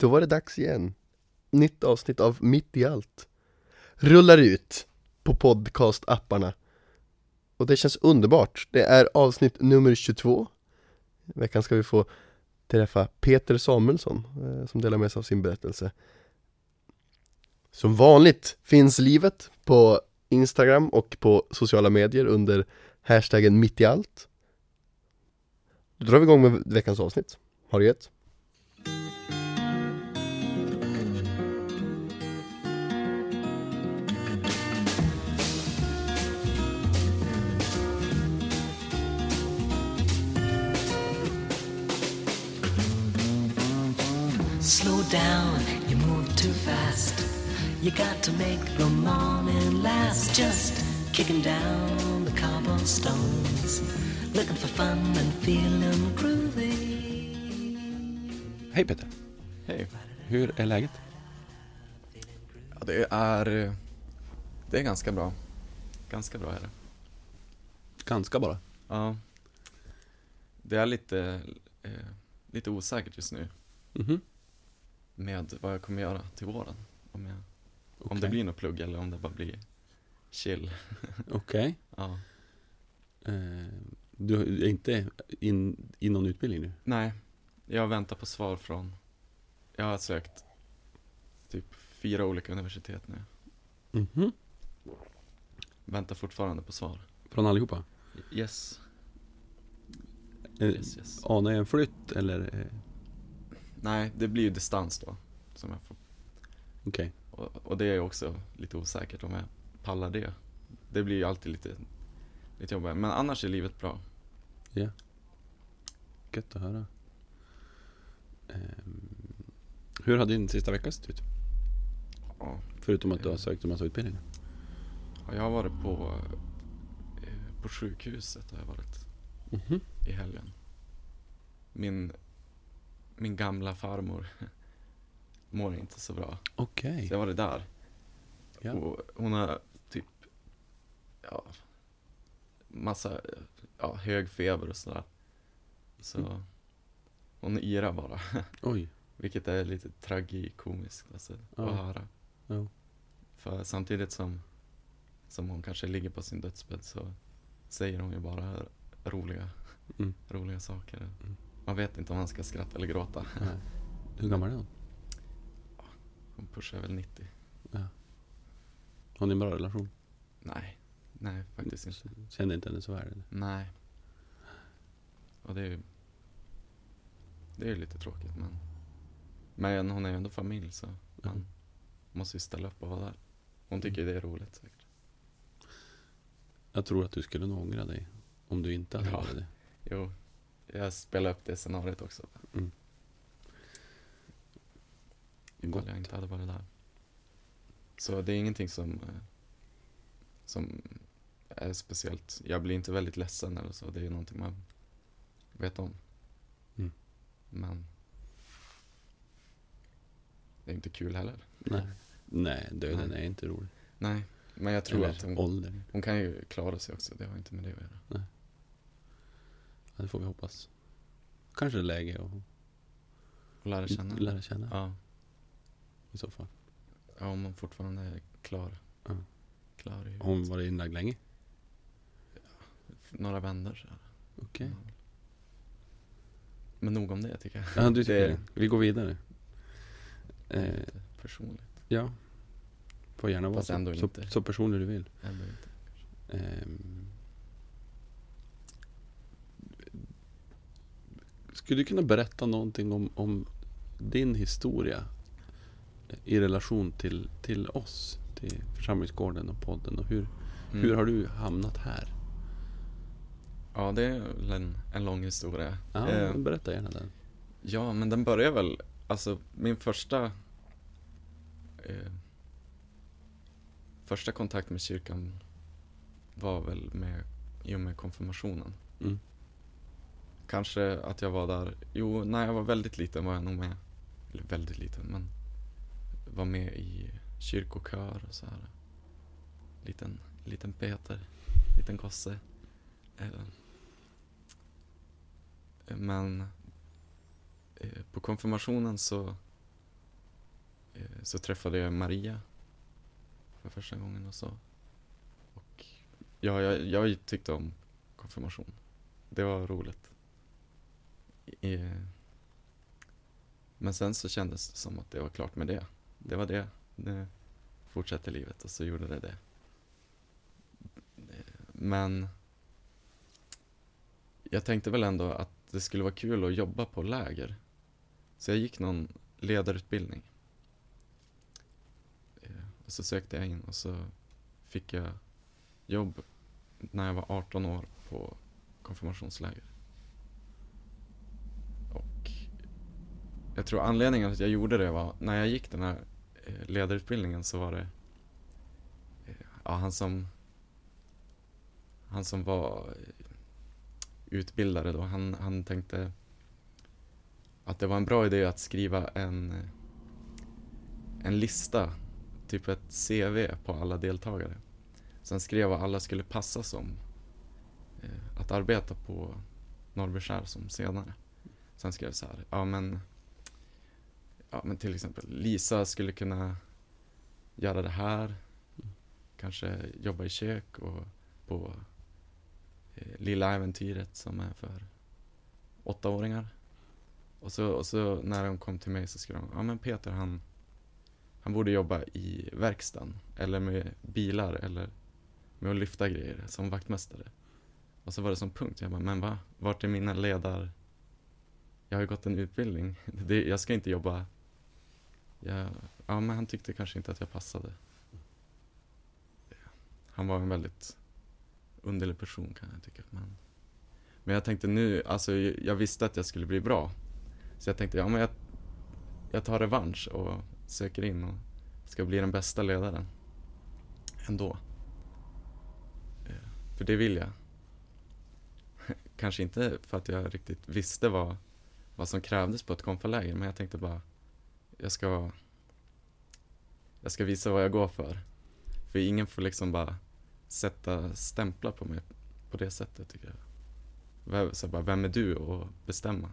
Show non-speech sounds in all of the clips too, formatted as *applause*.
Då var det dags igen. Nytt avsnitt av Mitt i allt. Rullar ut på podcastapparna. Och det känns underbart. Det är avsnitt nummer 22. I veckan ska vi få träffa Peter Samuelsson eh, som delar med sig av sin berättelse. Som vanligt finns livet på Instagram och på sociala medier under hashtaggen mitt i allt. Då drar vi igång med veckans avsnitt. har du gett? Down, you move too fast. You got to make the morning last. Just kicking down the cobblestones. Looking for fun and feeling groovy. Hej Peter, Hej. hur är läget? Ja, det är... Det är ganska bra. Ganska bra är det. Ganska bara. Ja. Det är lite, eh, lite osäkert just nu Mhm. Med vad jag kommer göra till våren. Om, jag, om det blir något plugg eller om det bara blir chill. *laughs* Okej. Ja. Eh, du är inte in, i någon utbildning nu? Nej, jag väntar på svar från... Jag har sökt typ fyra olika universitet nu. Mhm. Väntar fortfarande på svar. Från allihopa? Yes. Eh, Yes, yes. Anar jag en flytt eller? Eh, Nej, det blir ju distans då. Som jag får Okej. Och, och det är också lite osäkert om jag pallar det. Det blir ju alltid lite, lite jobbigt. Men annars är livet bra. Ja. Gött att höra. Ehm, hur har din sista vecka sett ut? Ja. Förutom att du har sökt en massa utbildningar. Och jag har varit på, eh, på sjukhuset har jag varit Mhm. i helgen. Min, min gamla farmor *laughs* mår inte så bra. Okej. Så jag var det där. Ja. Och hon har typ, ja, massa, ja, hög feber och sådär. Så Mm. hon yrar bara. *laughs* Oj. Vilket är lite tragikomiskt alltså, Ja. att höra. Ja. För samtidigt som, som hon kanske ligger på sin dödsbädd så säger hon ju bara roliga, Mm. roliga saker. Mm. Man vet inte om man ska skratta eller gråta. Nej. Hur gammal är hon? Hon pushar väl 90. Har ni en bra relation? Nej, nej faktiskt inte. Känner inte henne så väl? eller? Nej. Och det är ju det är ju lite tråkigt men Men hon är ju ändå familj så man Mm. måste ju ställa upp och vara där. Hon tycker ju det är roligt säkert. Jag tror att du skulle nog ångra dig om du inte hade Ja. varit det. Jo, jag spelar upp det scenariot också. Mm. Ifall jag inte hade varit där. Så det är ingenting som, eh, som är speciellt. Jag blir inte väldigt ledsen eller så. Det är någonting man vet om. Mm. Men det är inte kul heller. Nej. Nej, döden Nej. är inte rolig. Nej, men jag tror Eller att hon, hon kan ju klara sig också. Det har inte med det att göra. Ja, det får vi hoppas. Kanske det är läge att Och lära känna. lära känna Ja, i så fall. ja, om hon fortfarande är klar. Ja. Klar i hon varit inlagd länge? några vändor. Så. Okej. Ja. Men nog om det tycker jag. Ja, du tycker det det. Vi går vidare. Eh, personligt. ja. Får gärna vara så, så, så personlig du vill. Ändå inte. Ehm. Skulle du kunna berätta någonting om, om din historia i relation till, till oss? Till församlingsgården och podden och hur, Mm. hur har du hamnat här? Ja, det är en, en lång historia. Ja, Eh, berätta gärna den. ja, men den börjar väl, alltså min första eh, första kontakt med kyrkan var väl med, i och med konfirmationen. Mm. Kanske att jag var där, jo, när jag var väldigt liten var jag nog med, eller väldigt liten, men var med i kyrkokör och så här. Liten, liten Peter, liten gosse. Eh, men eh, på konfirmationen så eh, så träffade jag Maria för första gången och så. Och ja, jag, jag tyckte om konfirmation. Det var roligt. Men sen så kändes det som att det var klart med det. Det var det. Nu fortsätter livet och så gjorde det det. Men jag tänkte väl ändå att det skulle vara kul att jobba på läger. Så jag gick någon ledarutbildning. Eh, och så sökte jag in och så fick jag jobb när jag var 18 år på konfirmationsläger. Jag tror anledningen till att jag gjorde det var, när jag gick den här eh, ledarutbildningen så var det eh, ja, han som han som var eh, utbildare då, han, han tänkte att det var en bra idé att skriva en, en lista, typ ett CV på alla deltagare. Sen skrev vad alla skulle passa som att arbeta på Norrbyskär som senare. Sen skrev jag så här, ja men, ja men till exempel Lisa skulle kunna göra det här, kanske jobba i kök och på eh, Lilla Äventyret som är för åttaåringar. Och så, och så när de kom till mig så skrev de, ja men Peter han, han borde jobba i verkstaden eller med bilar eller med att lyfta grejer som vaktmästare. Och så var det som punkt, jag bara, men va? Vart är mina ledar... Jag har ju gått en utbildning. *laughs* Det, jag ska inte jobba... Jag, ja, men han tyckte kanske inte att jag passade. Han var en väldigt underlig person kan jag tycka. Men, men jag tänkte nu, alltså jag visste att jag skulle bli bra. Så jag tänkte, ja men jag, jag tar revansch och söker in och ska bli den bästa ledaren. Ändå. Eh, för det vill jag. Kanske inte för att jag riktigt visste vad, vad som krävdes på ett konfaläger, men jag tänkte bara, jag ska, jag ska visa vad jag går för. För ingen får liksom bara sätta stämplar på mig på det sättet tycker jag. Vem- Så bara, vem är du och bestämma?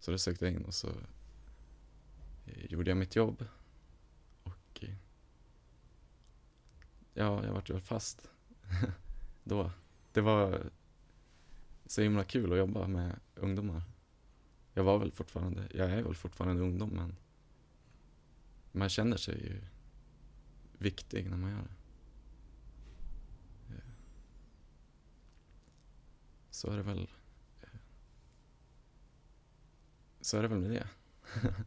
Så då sökte jag in och så eh, gjorde jag mitt jobb. Och eh, ja, jag vart väl fast *laughs* då. Det var så himla kul att jobba med ungdomar. Jag var väl fortfarande, jag är väl fortfarande ungdom men man känner sig ju viktig när man gör det. Eh, Så är det väl eh, så är det väl med det. *laughs*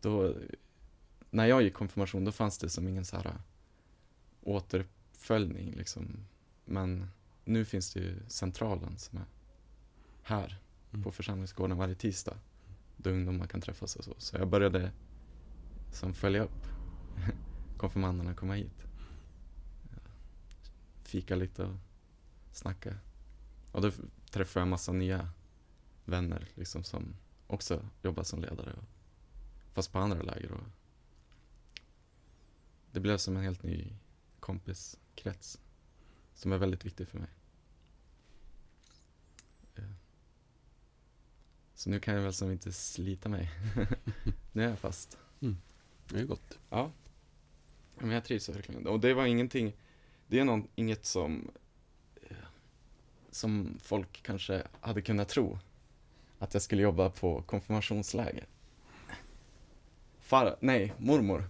då, när jag gick konfirmation då fanns det som ingen så här äh, återuppföljning liksom. Men nu finns det ju centralen som är här Mm. på församlingsgården varje tisdag. Då ungdomar kan träffas och så. Så jag började som följa upp *laughs* konfirmanderna komma hit. Fika lite och snacka. Och då träffade jag en massa nya vänner liksom som också jobbar som ledare. Fast på andra läger. Och det blev som en helt ny kompiskrets. Som är väldigt viktig för mig. Så nu kan jag väl som inte slita mig. *laughs* nu är jag fast. Det är gott. Ja. Men jag trivs verkligen. Och det var ingenting, det är någon, inget som, eh, som folk kanske hade kunnat tro. Att jag skulle jobba på konfirmationsläger. Far, nej, mormor.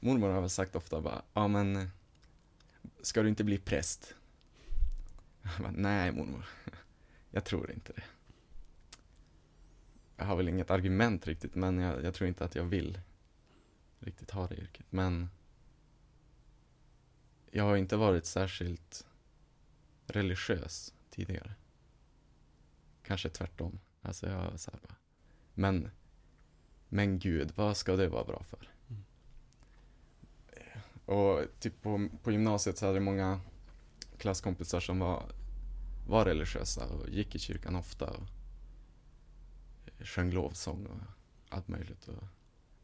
Mormor har väl sagt ofta bara, ja men, ska du inte bli präst? Jag bara, nej mormor, jag tror inte det. Jag har väl inget argument riktigt, men jag, jag tror inte att jag vill riktigt ha det yrket. Men jag har inte varit särskilt religiös tidigare. Kanske tvärtom. Alltså jag har så här bara, men, men gud, vad ska det vara bra för? Och typ på, på gymnasiet så hade jag många klasskompisar som var, var religiösa och gick i kyrkan ofta och sjöng lovsång och allt möjligt. Och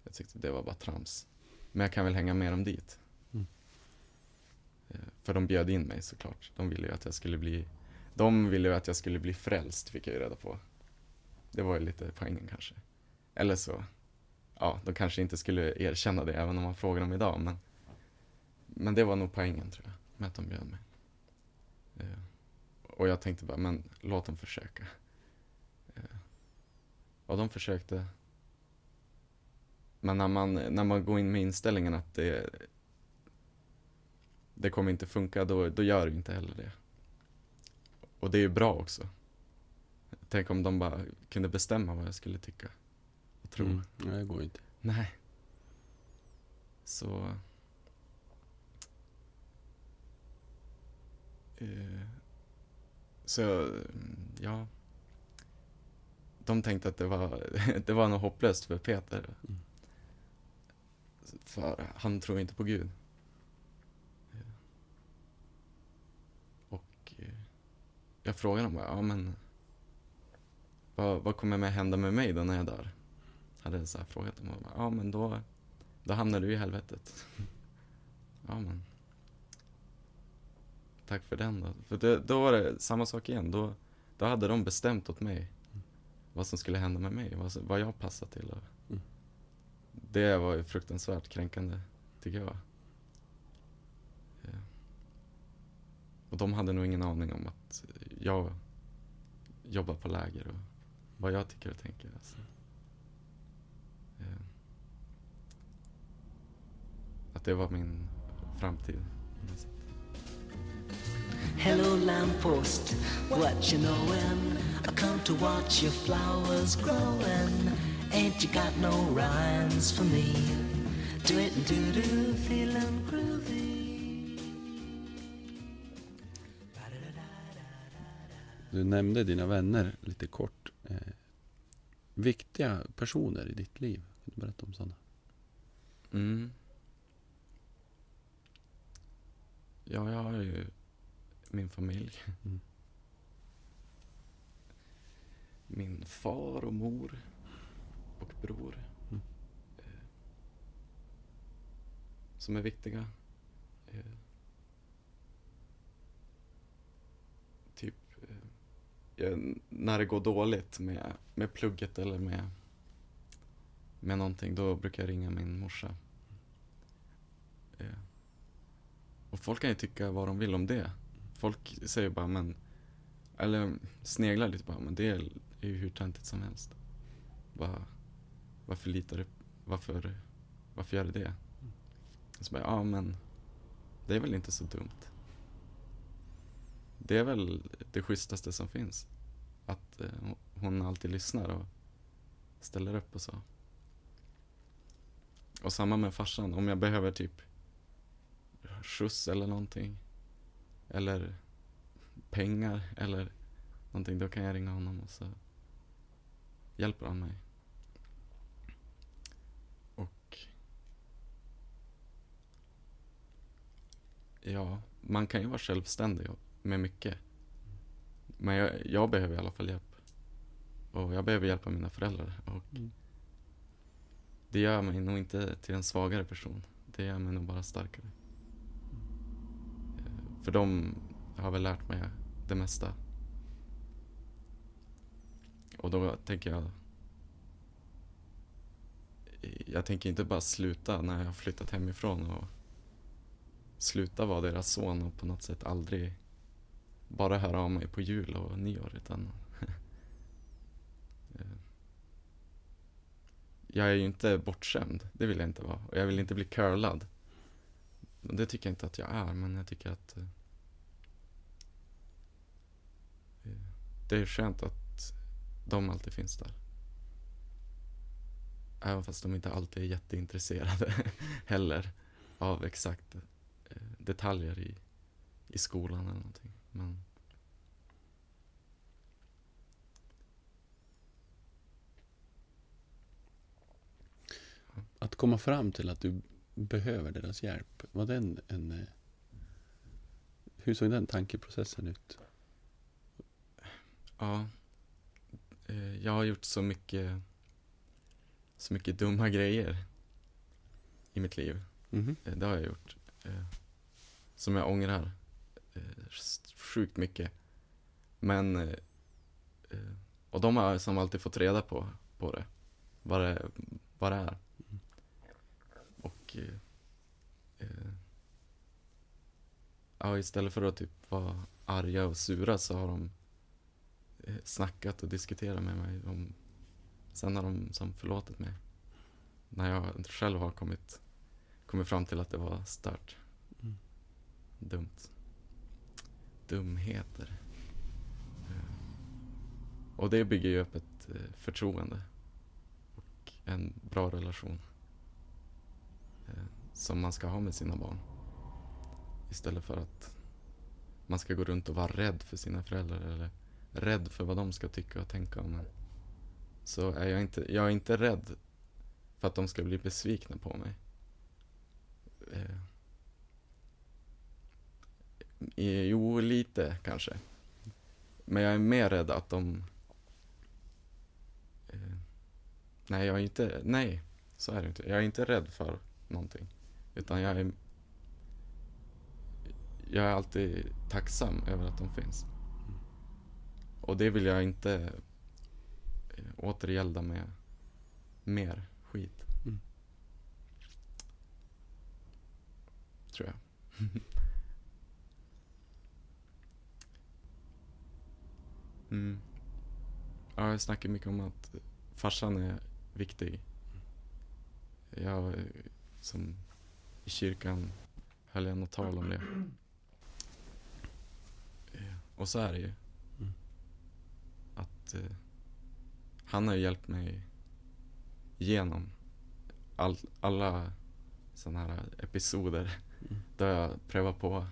jag tyckte det var bara trams. Men jag kan väl hänga med dem dit. Mm. Eh, För de bjöd in mig såklart. De ville ju att jag skulle bli De ville ju att jag skulle bli frälst, fick jag ju reda på. Det var ju lite poängen kanske. Eller så ja, de kanske inte skulle erkänna det även om man frågar dem idag. Men, men det var nog poängen tror jag, med att de bjöd mig. Eh, och jag tänkte bara, men låt dem försöka. Och de försökte. Men när man, när man går in med inställningen att det, det kommer inte funka, då, då gör det inte heller det. Och det är ju bra också. Tänk om de bara kunde bestämma vad jag skulle tycka och tro. Mm. Nej, det går inte. Nej. Så... Eh, så, ja. De tänkte att det var, *laughs* det var något hopplöst för Peter. Mm. För han tror inte på Gud. Och eh, jag frågade honom, ja men vad, vad kommer med hända med mig då när jag dör? Hade jag så här frågat dem och bara, ja men då, då hamnar du i helvetet. *laughs* ja men. Tack för den då. För det, då var det samma sak igen. Då, då hade de bestämt åt mig vad som skulle hända med mig, vad, vad jag passar till. Mm. Det var ju fruktansvärt kränkande, tycker jag. Ja. Och de hade nog ingen aning om att jag jobbar på läger och vad jag tycker och tänker. Alltså. Ja. Att det var min framtid. sätt. Hello, lamppost, what you knowin'? I come to watch your flowers growin'. Ain't you got no rhymes for me? Do it and do do, feelin' groovy. Du nämnde dina vänner lite kort. Eh, viktiga personer i ditt liv. Kan du berätta om sådana? Mm. Ja, jag har ju min familj. Mm. Min far och mor och bror. Mm. Eh, Som är viktiga. Eh, Typ eh, när det går dåligt med, med plugget eller med, med någonting, då brukar jag ringa min morsa. Eh, Och folk kan ju tycka vad de vill om det. Folk säger bara men, eller sneglar lite bara, men det är är ju hur töntigt som helst. Bara, varför litar du, varför, varför gör du det? Och Så bara, ja men, det är väl inte så dumt. Det är väl det schysstaste som finns. Att eh, hon alltid lyssnar och ställer upp och så. Och samma med farsan, om jag behöver typ skjuts eller någonting. Eller pengar eller någonting, då kan jag ringa honom och så hjälper han mig. Och ja, man kan ju vara självständig med mycket. Men jag, jag behöver i alla fall hjälp. Och jag behöver hjälpa mina föräldrar. Och Mm. det gör mig nog inte till en svagare person. Det gör mig nog bara starkare. För de har väl lärt mig det mesta. Och då tänker jag... Jag tänker inte bara sluta när jag har flyttat hemifrån och sluta vara deras son och på något sätt aldrig bara höra av mig på jul och nyår utan jag är ju inte bortskämd, det vill jag inte vara. Och jag vill inte bli curlad. Det tycker jag inte att jag är, men jag tycker att eh, det är skönt att de alltid finns där. Även fast de inte alltid är jätteintresserade *laughs* heller av exakt eh, detaljer i, i skolan eller någonting. Men Att komma fram till att du behöver deras hjälp. Var den en... eh, Hur såg den tankeprocessen ut? Ja. Eh, Jag har gjort så mycket, så mycket dumma grejer i mitt liv. Mhm. Eh, Det har jag gjort. Som jag ångrar sjukt mycket. Men, och de har som alltid fått reda på, på det. Vad det, vad det är. Och eh, eh, ja, istället för att typ vara arga och sura så har de eh, snackat och diskuterat med mig. Om, sen har de som förlåtit mig. När jag själv har kommit, kommit fram till att det var stört. Mm. Dumt. Dumheter. Eh, Och det bygger ju upp ett eh, förtroende och en bra relation Eh, som man ska ha med sina barn. Istället för att man ska gå runt och vara rädd för sina föräldrar eller rädd för vad de ska tycka och tänka om en. Så är jag inte, jag är inte rädd för att de ska bli besvikna på mig. Eh, jo, lite kanske. Men jag är mer rädd att de... Eh, nej, jag är inte... Nej, så är det inte. Jag är inte rädd för någonting. Utan jag är... Jag är alltid tacksam över att de finns. Och det vill jag inte eh, återgälda med mer skit. Mm. Tror jag. *laughs* mm. Ja, jag snackar mycket om att farsan är viktig. Jag, eh, som i kyrkan, höll jag något tal om det. Eh, Och så är det ju. Mm. Att eh, han har ju hjälpt mig genom all, alla sådana här episoder Mm. där jag prövar på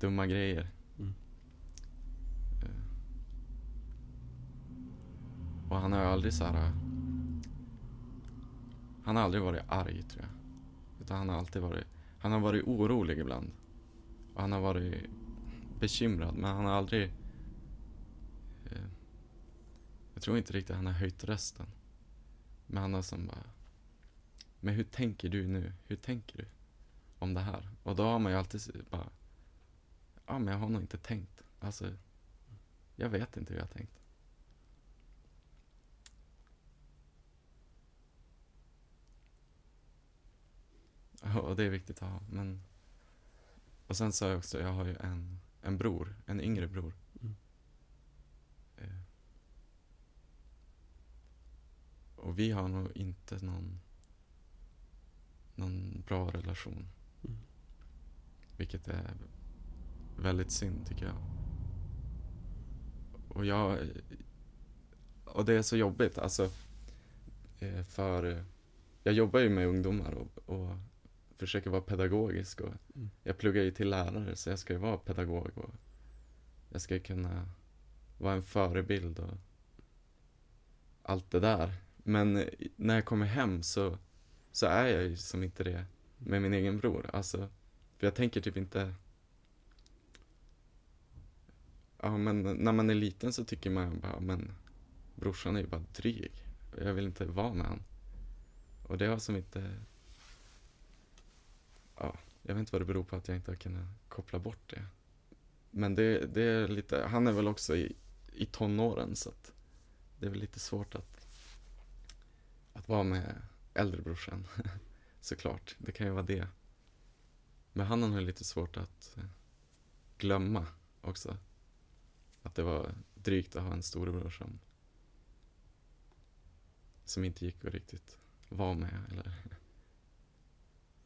dumma grejer. Mm. Eh, Och han har ju aldrig så här. Han har aldrig varit arg tror jag. Utan han har alltid varit, han har varit orolig ibland. Och han har varit bekymrad men han har aldrig eh, Jag tror inte riktigt han har höjt rösten. Men han har som bara Men hur tänker du nu? Hur tänker du? Om det här? Och då har man ju alltid bara Ja men jag har nog inte tänkt. Alltså Jag vet inte hur jag har tänkt. *laughs* Och det är viktigt att ha. Men... Och sen sa jag också, jag har ju en, en bror, en yngre bror. Mm. Eh. Och vi har nog inte någon, någon bra relation. Mm. Vilket är väldigt synd tycker jag. Och jag... Och det är så jobbigt, alltså. eh, För jag jobbar ju med ungdomar och, och försöker vara pedagogisk. Och Mm. Jag pluggar ju till lärare så jag ska ju vara pedagog. Och jag ska ju kunna vara en förebild och allt det där. Men när jag kommer hem så, så är jag ju som inte det med min egen bror. Alltså, för jag tänker typ inte... Ja, men när man är liten så tycker man bara, men brorsan är ju bara dryg. Jag vill inte vara med han. Och det har som inte... Ja, jag vet inte vad det beror på att jag inte har kunnat koppla bort det. Men det, det är lite, han är väl också i, i tonåren så att det är väl lite svårt att, att vara med äldre brorsan. *laughs* Såklart, det kan ju vara det. Men han har lite svårt att eh, glömma också. Att det var drygt att ha en storebror som, som inte gick att riktigt vara med eller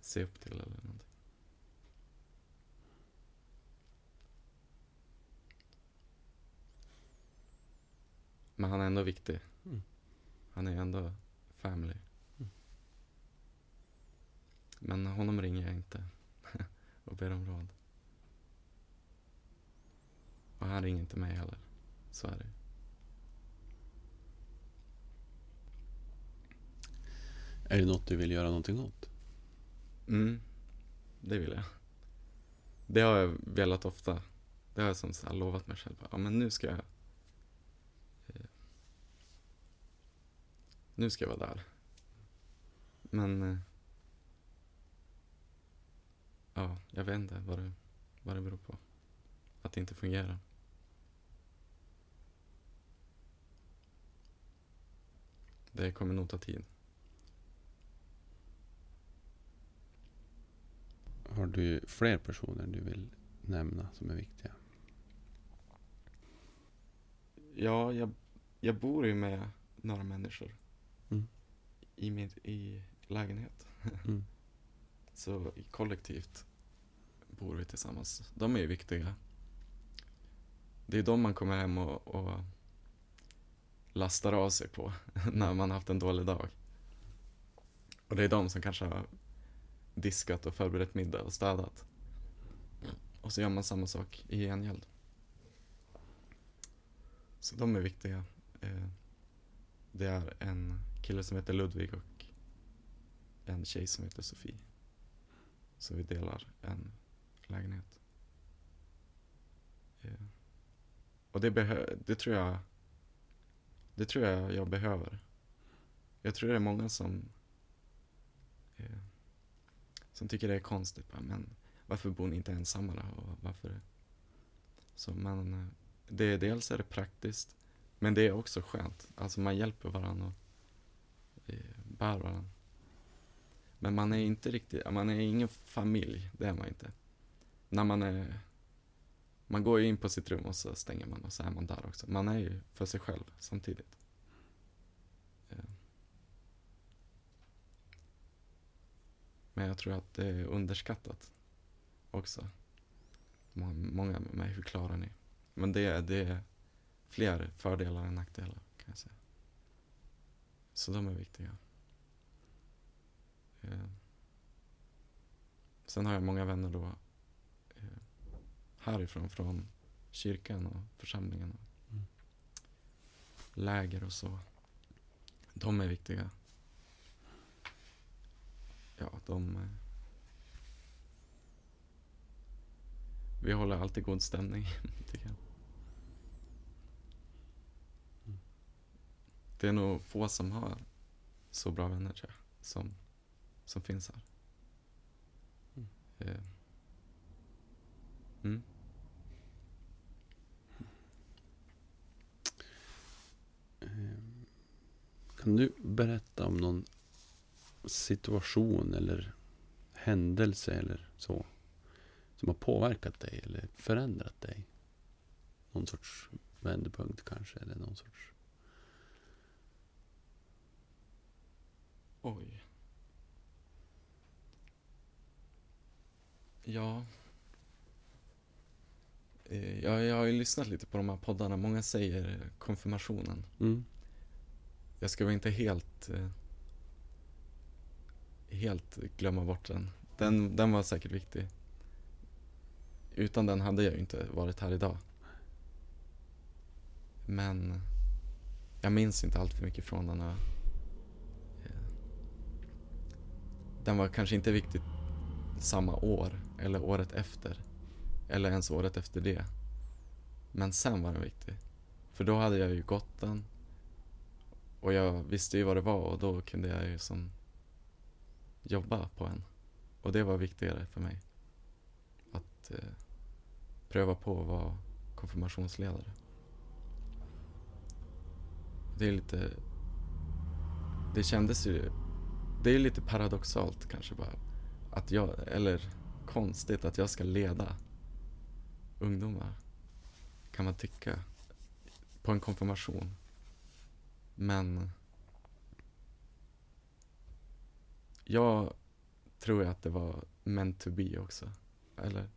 se upp till eller någonting. Men han är ändå viktig. Mm. Han är ändå family. Mm. Men honom ringer jag inte *laughs* och ber om råd. Och han ringer inte mig heller. Så är det. Är det något du vill göra någonting åt? Mm, det vill jag. Det har jag velat ofta. Det har jag som så lovat mig själv. Ja, men nu ska jag... Eh, nu ska jag vara där. Men... Eh, ja, jag vet inte vad det, vad det beror på. Att det inte fungerar. Det kommer nog ta tid. Har du fler personer du vill nämna som är viktiga? Ja, jag, jag bor ju med några människor. Mm. I min i lägenhet. *laughs* Mm. Så kollektivt bor vi tillsammans. De är ju viktiga. Det är de man kommer hem och, och lastar av sig på *laughs* när man haft en dålig dag. Och det är de som kanske har diskat och förberett middag och städat. Och så gör man samma sak i gengäld. Så de är viktiga. Eh, det är en kille som heter Ludvig och en tjej som heter Sofie. Så vi delar en lägenhet. Eh, och det, behö- det tror jag Det tror jag jag behöver. Jag tror det är många som som tycker det är konstigt. bara, Men varför bor ni inte ensamma då? Och varför? Så men eh, det, dels är det praktiskt. Men det är också skönt. Alltså man hjälper varandra och eh, bär varandra. Men man är inte riktigt, man är ingen familj, det är man inte. När man är, man går ju in på sitt rum och så stänger man och så är man där också. Man är ju för sig själv samtidigt. Men jag tror att det är underskattat också. Många, med mig, hur klarar ni? Men det, är- det är fler fördelar än nackdelar kan jag säga. Så de är viktiga. Eh. Sen har jag många vänner då eh, härifrån, från kyrkan och församlingen och Mm. läger och så. De är viktiga. Ja, de... eh, Vi håller alltid god stämning, *laughs* tycker jag. Det är nog få som har så bra vänner, tror jag, som, som finns här. Mm. Eh. Mm. Ehm, Kan du berätta om någon situation eller händelse eller så som har påverkat dig eller förändrat dig? Någon sorts vändpunkt kanske eller någon sorts... Oj. Ja. Eh, Jag, jag har ju lyssnat lite på de här poddarna. Många säger konfirmationen. Mm. Jag ska väl inte helt eh, helt glömma bort den. den. Den var säkert viktig. Utan den hade jag ju inte varit här idag. Men jag minns inte allt för mycket från den. Och, eh, den var kanske inte viktig samma år eller året efter. Eller ens året efter det. Men sen var den viktig. För då hade jag ju gått den. Och jag visste ju vad det var och då kunde jag ju som jobba på en. Och det var viktigare för mig. Att eh, pröva på att vara konfirmationsledare. Det är lite... Det kändes ju... Det är lite paradoxalt kanske bara. Att jag, eller konstigt att jag ska leda ungdomar. Kan man tycka. På en konfirmation. Men jag tror att det var meant to be också. Eller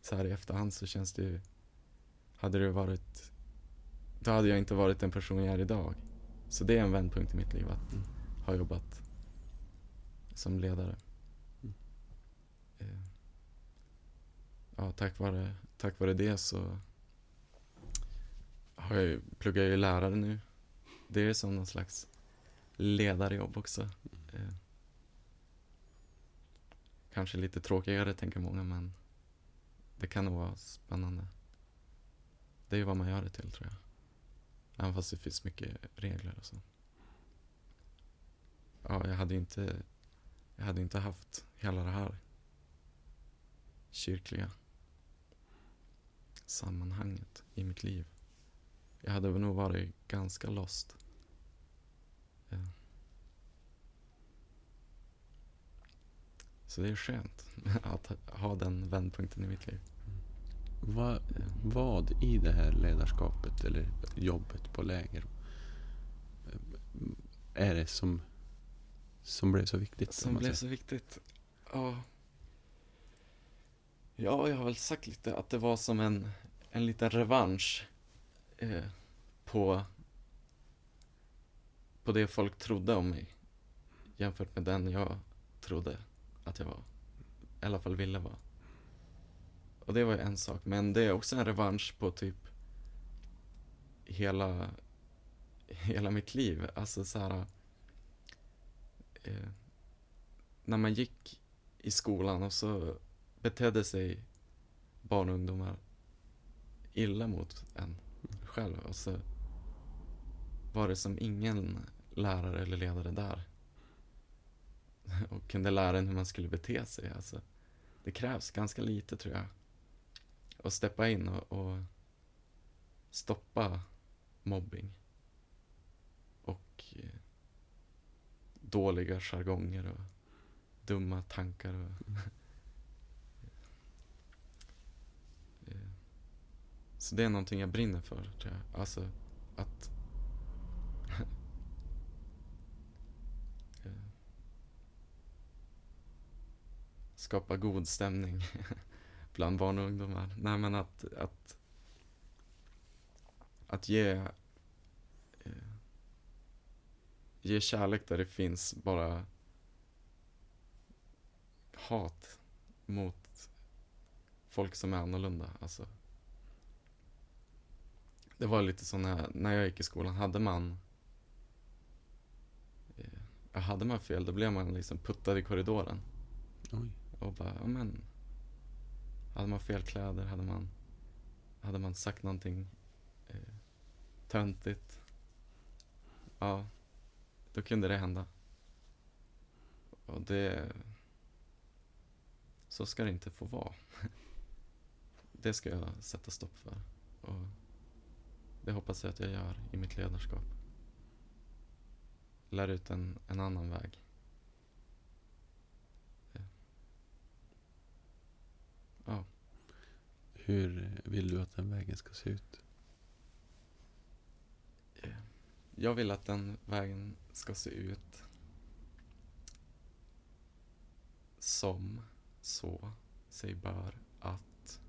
så här i efterhand så känns det ju, hade det varit, då hade jag inte varit den person jag är idag. Så det är en vändpunkt i mitt liv att Mm. ha jobbat som ledare. Mm. Eh, Ja, tack vare, tack vare det så har jag pluggar jag ju lärare nu. Det är som någon slags ledarjobb också. Eh, kanske lite tråkigare tänker många men det kan nog vara spännande. Det är ju vad man gör det till tror jag. Även fast det finns mycket regler och så. Ja, jag hade ju inte, jag hade inte haft hela det här kyrkliga sammanhanget i mitt liv. Jag hade nog varit ganska lost. Så det är skönt *laughs* att ha den vändpunkten i mitt liv. Vad, vad i det här ledarskapet eller jobbet på läger eh, är det som, som blev så viktigt? om Som blev så viktigt? Ja. Ja, jag har väl sagt lite att det var som en, en liten revansch eh, på, på det folk trodde om mig jämfört med den jag trodde att jag var. I alla fall ville vara. Och det var ju en sak, men det är också en revansch på typ hela, hela mitt liv. Alltså så här. Eh, när man gick i skolan och så betedde sig barn och ungdomar illa mot en själv och så var det som ingen lärare eller ledare där *laughs* och kunde lära en hur man skulle bete sig. Alltså, det krävs ganska lite tror jag att steppa in och, och stoppa mobbing och eh, dåliga jargonger och dumma tankar. Och *laughs* Eh, Så det är någonting jag brinner för, tror jag. Alltså att skapa god stämning *laughs* bland barn och ungdomar. Nej, men att, att, att ge, eh, ge kärlek där det finns bara hat mot folk som är annorlunda. Alltså, det var lite så när, när jag gick i skolan, hade man eh, hade man fel, då blev man liksom puttad i korridoren. Oj. Och bara, ja men. Hade man fel kläder, hade man, hade man sagt någonting eh, töntigt. Ja, då kunde det hända. Och det, så ska det inte få vara. *laughs* Det ska jag sätta stopp för. Och det hoppas jag att jag gör i mitt ledarskap. Lär ut en, en annan väg. Ja. Hur vill du att den vägen ska se ut? Jag vill att den vägen ska se ut som så sig bör att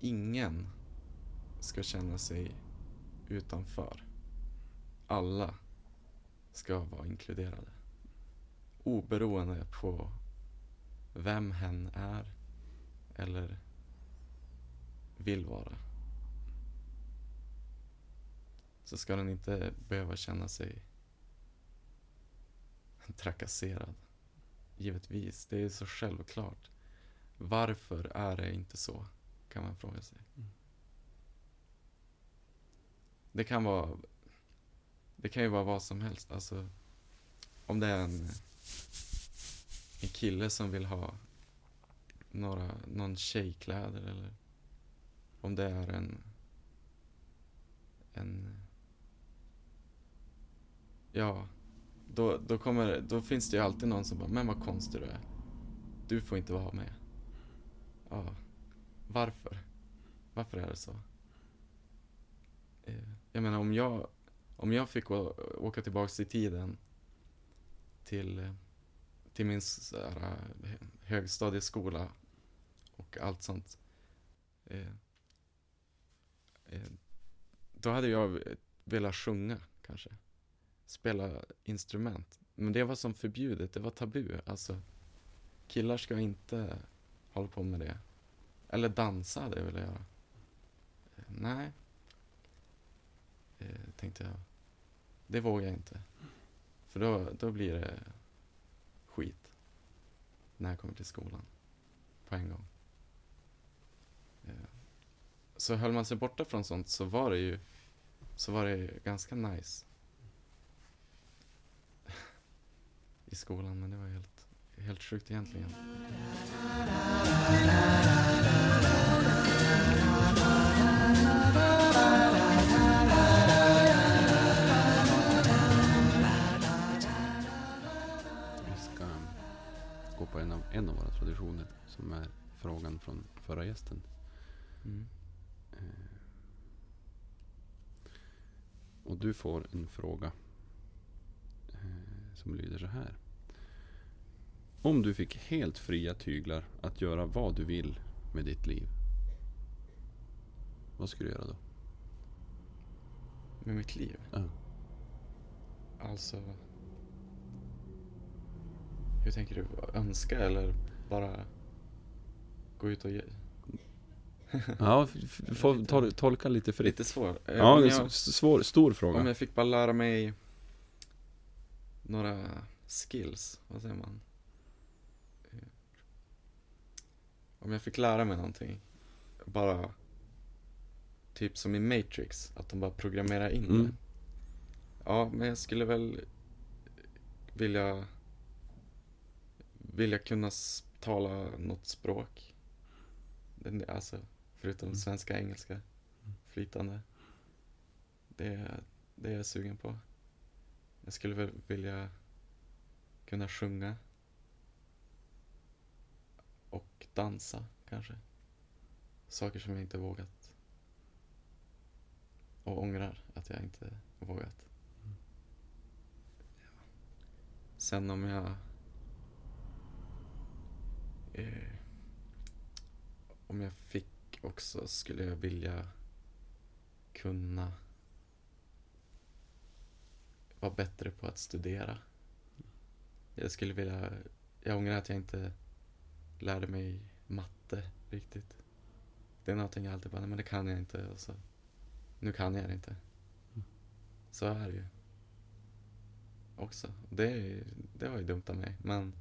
ingen ska känna sig utanför. Alla ska vara inkluderade. Oberoende på vem hen är eller vill vara. Så ska den inte behöva känna sig trakasserad. Givetvis, det är så självklart. Varför är det inte så? Kan man fråga sig. Det kan vara Det kan ju vara vad som helst. Alltså, om det är en, en kille som vill ha några, någon tjejkläder eller om det är en en ja då, då, kommer, då finns det ju alltid någon som bara, men vad konstig du är. Du får inte vara med. Ja, varför? Varför är det så? Eh, jag menar om jag, om jag fick åka tillbaks i tiden till, eh, till min så här, eh, högstadieskola och allt sånt. Eh, eh, då hade jag velat sjunga kanske. Spela instrument. Men det var som förbjudet, det var tabu. Alltså, killar ska inte hålla på med det. Eller dansa hade jag velat göra. Eh, Nej. Eh, tänkte jag. Det vågar jag inte. För då, då blir det skit. När jag kommer till skolan. På en gång. Eh, så höll man sig borta från sånt så var det ju så var det ganska nice. I skolan, men det var helt, helt sjukt egentligen. En av våra traditioner som är frågan från förra gästen. Mm. Eh, och du får en fråga eh, som lyder så här. Om du fick helt fria tyglar att göra vad du vill med ditt liv. Vad skulle du göra då? Med mitt liv? Ja. Alltså... Hur tänker du? Önska eller bara gå ut och ge? *laughs* Ja, får tol- tolka lite fritt. Lite svår. Eh, Ja, om det är s- svår, stor fråga. Om jag fick bara lära mig några skills, vad säger man? Eh, Om jag fick lära mig någonting, bara typ som i Matrix, att de bara programmerar in Mm. det. Ja, men jag skulle väl vilja vilja kunna s- tala något språk. Alltså, förutom Mm. svenska, engelska, flytande. Det, det är jag sugen på. Jag skulle väl vilja kunna sjunga. Och dansa, kanske. Saker som jag inte vågat. Och ångrar att jag inte vågat. Sen om jag... Eh, om jag fick också skulle jag vilja kunna vara bättre på att studera. Jag skulle vilja, jag ångrar att jag inte lärde mig matte riktigt. Det är någonting jag alltid bara, nej men det kan jag inte och så, nu kan jag det inte. Så är det ju. Också. Det, det var ju dumt av mig, men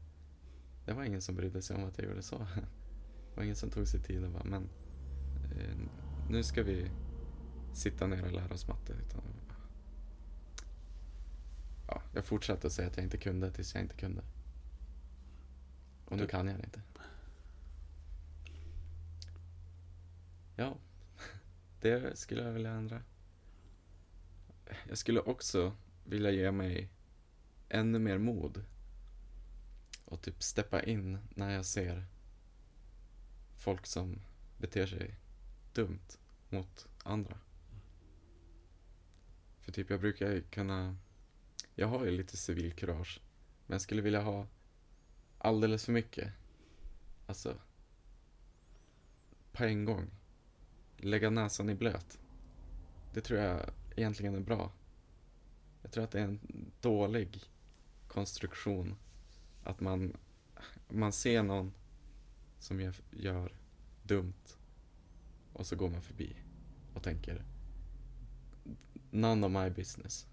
det var ingen som brydde sig om att jag gjorde så. Det var ingen som tog sig tid och bara, men eh, nu ska vi sitta ner och lära oss matte. Utan, ja, jag fortsatte att säga att jag inte kunde tills jag inte kunde. Och nu kan jag det inte. Ja, *laughs* det skulle jag vilja ändra. Jag skulle också vilja ge mig ännu mer mod. Och typ steppa in när jag ser folk som beter sig dumt mot andra. För typ jag brukar kunna, jag har ju lite civilkurage. Men jag skulle vilja ha alldeles för mycket. Alltså, på en gång. Lägga näsan i blöt. Det tror jag egentligen är bra. Jag tror att det är en dålig konstruktion. Att man, man ser någon som gör, gör dumt och så går man förbi och tänker None of my business.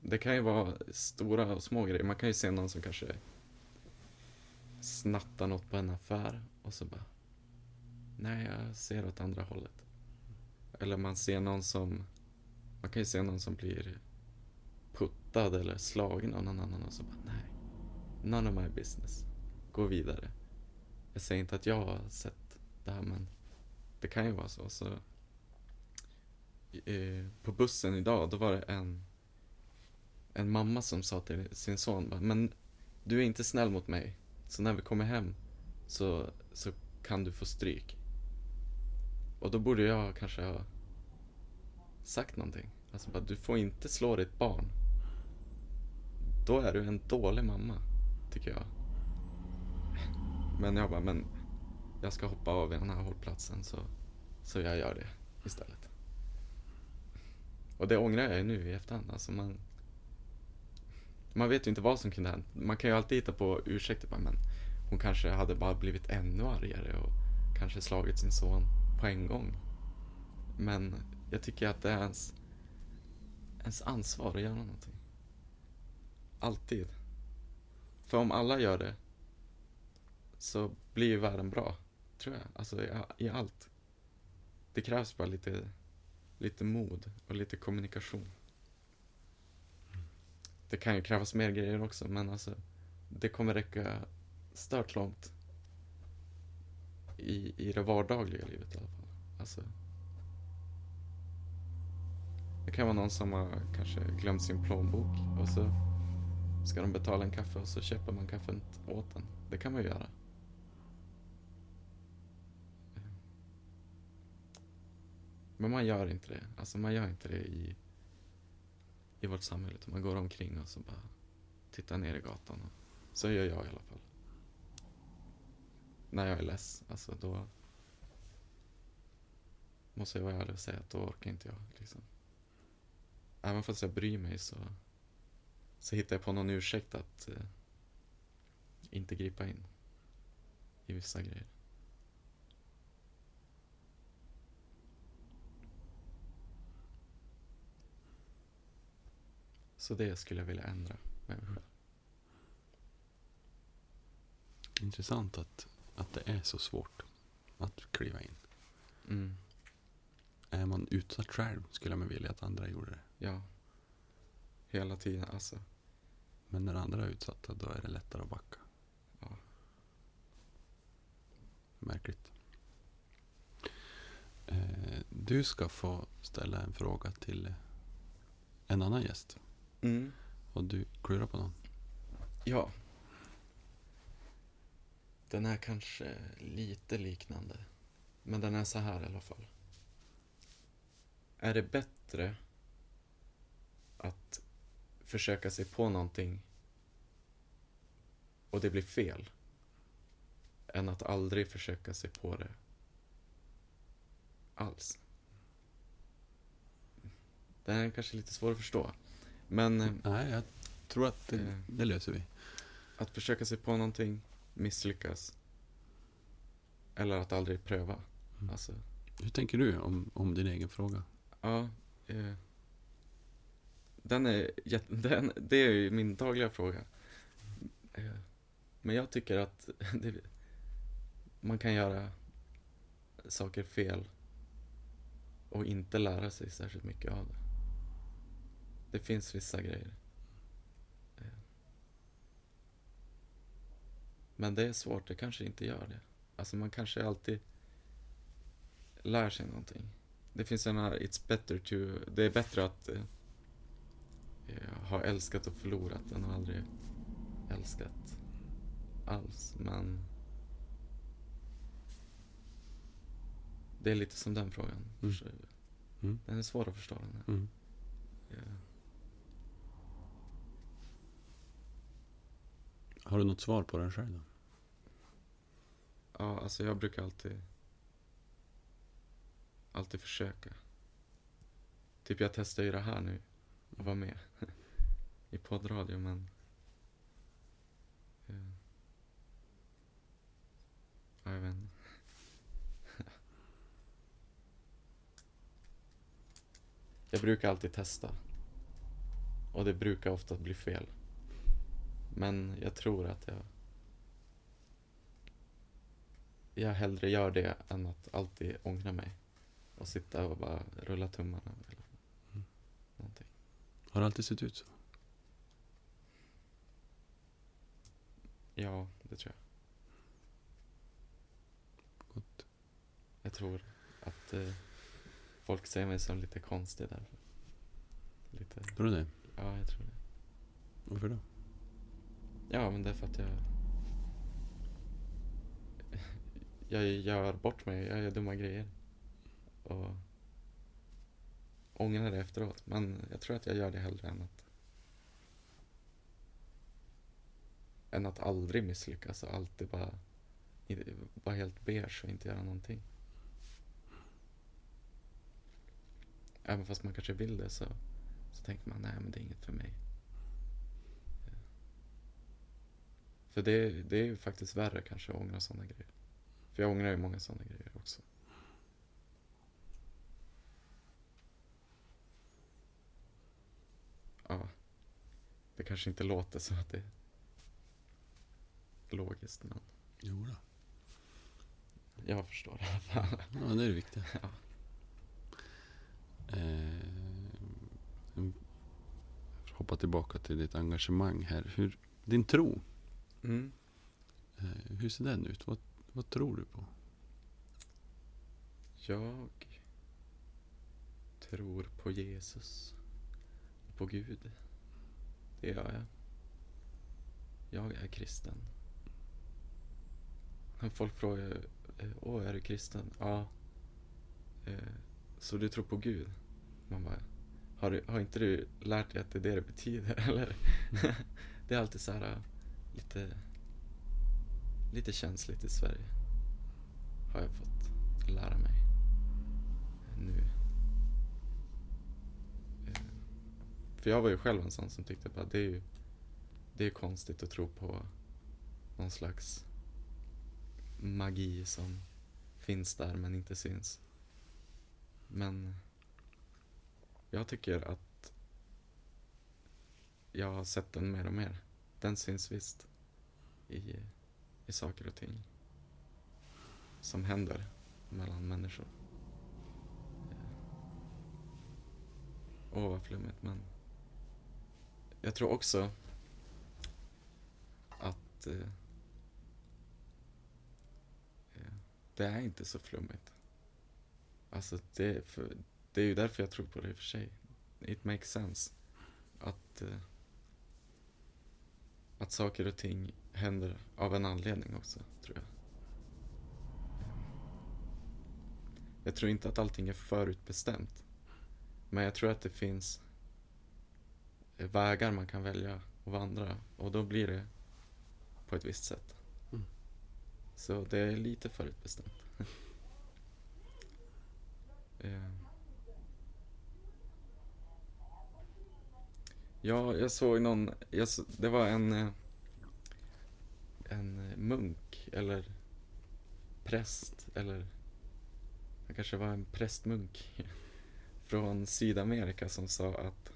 Det kan ju vara stora och små grejer. Man kan ju se någon som kanske snattar något på en affär och så bara Nej, jag ser åt andra hållet. Eller man ser någon som Man kan ju se någon som blir puttad eller slagen av någon annan och så bara nej. None of my business. Gå vidare. Jag säger inte att jag har sett det här men det kan ju vara så. så eh, på bussen idag, då var det en en mamma som sa till sin son men du är inte snäll mot mig. Så när vi kommer hem så, så kan du få stryk. Och då borde jag kanske ha sagt någonting. Alltså bara, du får inte slå ditt barn. Då är du en dålig mamma, tycker jag. Men jag bara, men jag ska hoppa av i den här hållplatsen så, så jag gör det istället. Och det ångrar jag ju nu i efterhand. Alltså man, man vet ju inte vad som kunde hänt. Man kan ju alltid hitta på ursäkter. Bara, men hon kanske hade bara blivit ännu argare och kanske slagit sin son på en gång. Men jag tycker att det är ens, ens ansvar att göra någonting. Alltid. För om alla gör det så blir ju världen bra, tror jag. Alltså i, i allt. Det krävs bara lite, lite mod och lite kommunikation. Det kan ju krävas mer grejer också, men alltså det kommer räcka stört långt i, i det vardagliga livet i alla fall. Alltså, det kan vara någon som har kanske glömt sin plånbok och så ska de betala en kaffe och så köper man kaffet åt den. Det kan man ju göra. Men man gör inte det. Alltså man gör inte det i, i vårt samhälle. utan Man går omkring och så bara tittar ner i gatan. Och, så gör jag i alla fall. När jag är less, alltså då måste jag vara ärlig och säga att då orkar inte jag. Liksom. Även fast jag bryr mig så, så hittar jag på någon ursäkt att eh, inte gripa in i vissa grejer. Så det skulle jag vilja ändra med mig själv. Intressant att, att det är så svårt att kliva in. Mm. Är man utsatt själv skulle man vilja att andra gjorde det. Ja. Hela tiden, alltså. Men när andra är utsatta då är det lättare att backa. Ja. Märkligt. Eh, du ska få ställa en fråga till en annan gäst. Mm. Och du klurar på någon. Ja. Den är kanske lite liknande. Men den är så här i alla fall. Är det bättre att försöka sig på någonting och det blir fel än att aldrig försöka sig på det alls? Den är kanske lite svår att förstå. Men eh, Nej, jag tror att det, Eh. det löser vi. Att försöka sig på någonting, misslyckas. Eller att aldrig pröva. Mm. Alltså, Hur tänker du om, om din egen fråga? ja. Eh, den är, jätte- *laughs* den, det är ju min dagliga fråga. Eh, men jag tycker att *laughs* det, man kan göra saker fel och inte lära sig särskilt mycket av det. Det finns vissa grejer. Eh, men det är svårt, det kanske inte gör det. Alltså man kanske alltid lär sig någonting. Det finns en här, it's better to, det är bättre att eh, eh, eh, ha älskat och förlorat än att aldrig älskat alls. Men det är lite som den frågan. Mm. Mm. Den är svår att förstå den här. Mm. Ja. Har du något svar på den själv då? Ja, alltså jag brukar alltid alltid försöka. Typ jag testar ju det här nu och vara med i poddradio men eh, ja, jag vet inte. *laughs* Jag brukar alltid testa. Och det brukar ofta bli fel. Men jag tror att jag jag hellre gör det än att alltid ångra mig. Och sitta och bara rulla tummarna eller Mm. någonting. Har det alltid sett ut så? Ja, det tror jag. Gott. Jag tror att eh, folk ser mig som lite konstig därför. Lite, Tror du det? ja, jag tror det. Varför då? Ja, men det är för att jag... Jag gör bort mig, jag gör dumma grejer. Och ångrar det efteråt. Men jag tror att jag gör det hellre än att... Än att aldrig misslyckas och alltid bara... Vara helt beige och inte göra någonting. Även fast man kanske vill det så, så tänker man nej men det är inget för mig. Eh. För det, det är ju faktiskt värre kanske att ångra sådana grejer. För jag ångrar ju många sådana grejer också. Ja. Det kanske inte låter så att det är logiskt, men Jo då. jag förstår i alla fall. Ja, det är det viktiga. Ja. Eh, hoppa tillbaka till ditt engagemang här. Hur, din tro, Mm. eh, hur ser den ut? Vad, vad tror du på? Jag tror på Jesus. På Gud. Det gör jag. jag är kristen. *laughs* Folk frågar, eh, åh, är du kristen? Ja. Eh, Så du tror på Gud? Man bara, har, du, har inte du lärt dig att det är det det betyder, *laughs* eller? det är alltid så här eh, lite, lite känsligt i Sverige. Har jag fått lära mig nu. För jag var ju själv en sån som tyckte bara det är ju det är konstigt att tro på någon slags magi som finns där men inte syns. Men jag tycker att jag har sett den mer och mer. Den syns visst i, i saker och ting som händer mellan människor. Eh, Åh, Åh, vad flummigt, men jag tror också att eh, eh, det är inte så flummigt. Alltså, det, är för, det är ju därför jag tror på det i och för sig. It makes sense. Att, eh, att saker och ting händer av en anledning också, tror jag. Jag tror inte att allting är förutbestämt. Men jag tror att det finns eh, vägar man kan välja att vandra och då blir det på ett visst sätt. Så det är lite förutbestämt. *laughs* Eh. Ja, jag såg någon, jag, så- det var en, eh, en munk eller präst eller det kanske var en prästmunk *laughs* från Sydamerika som sa att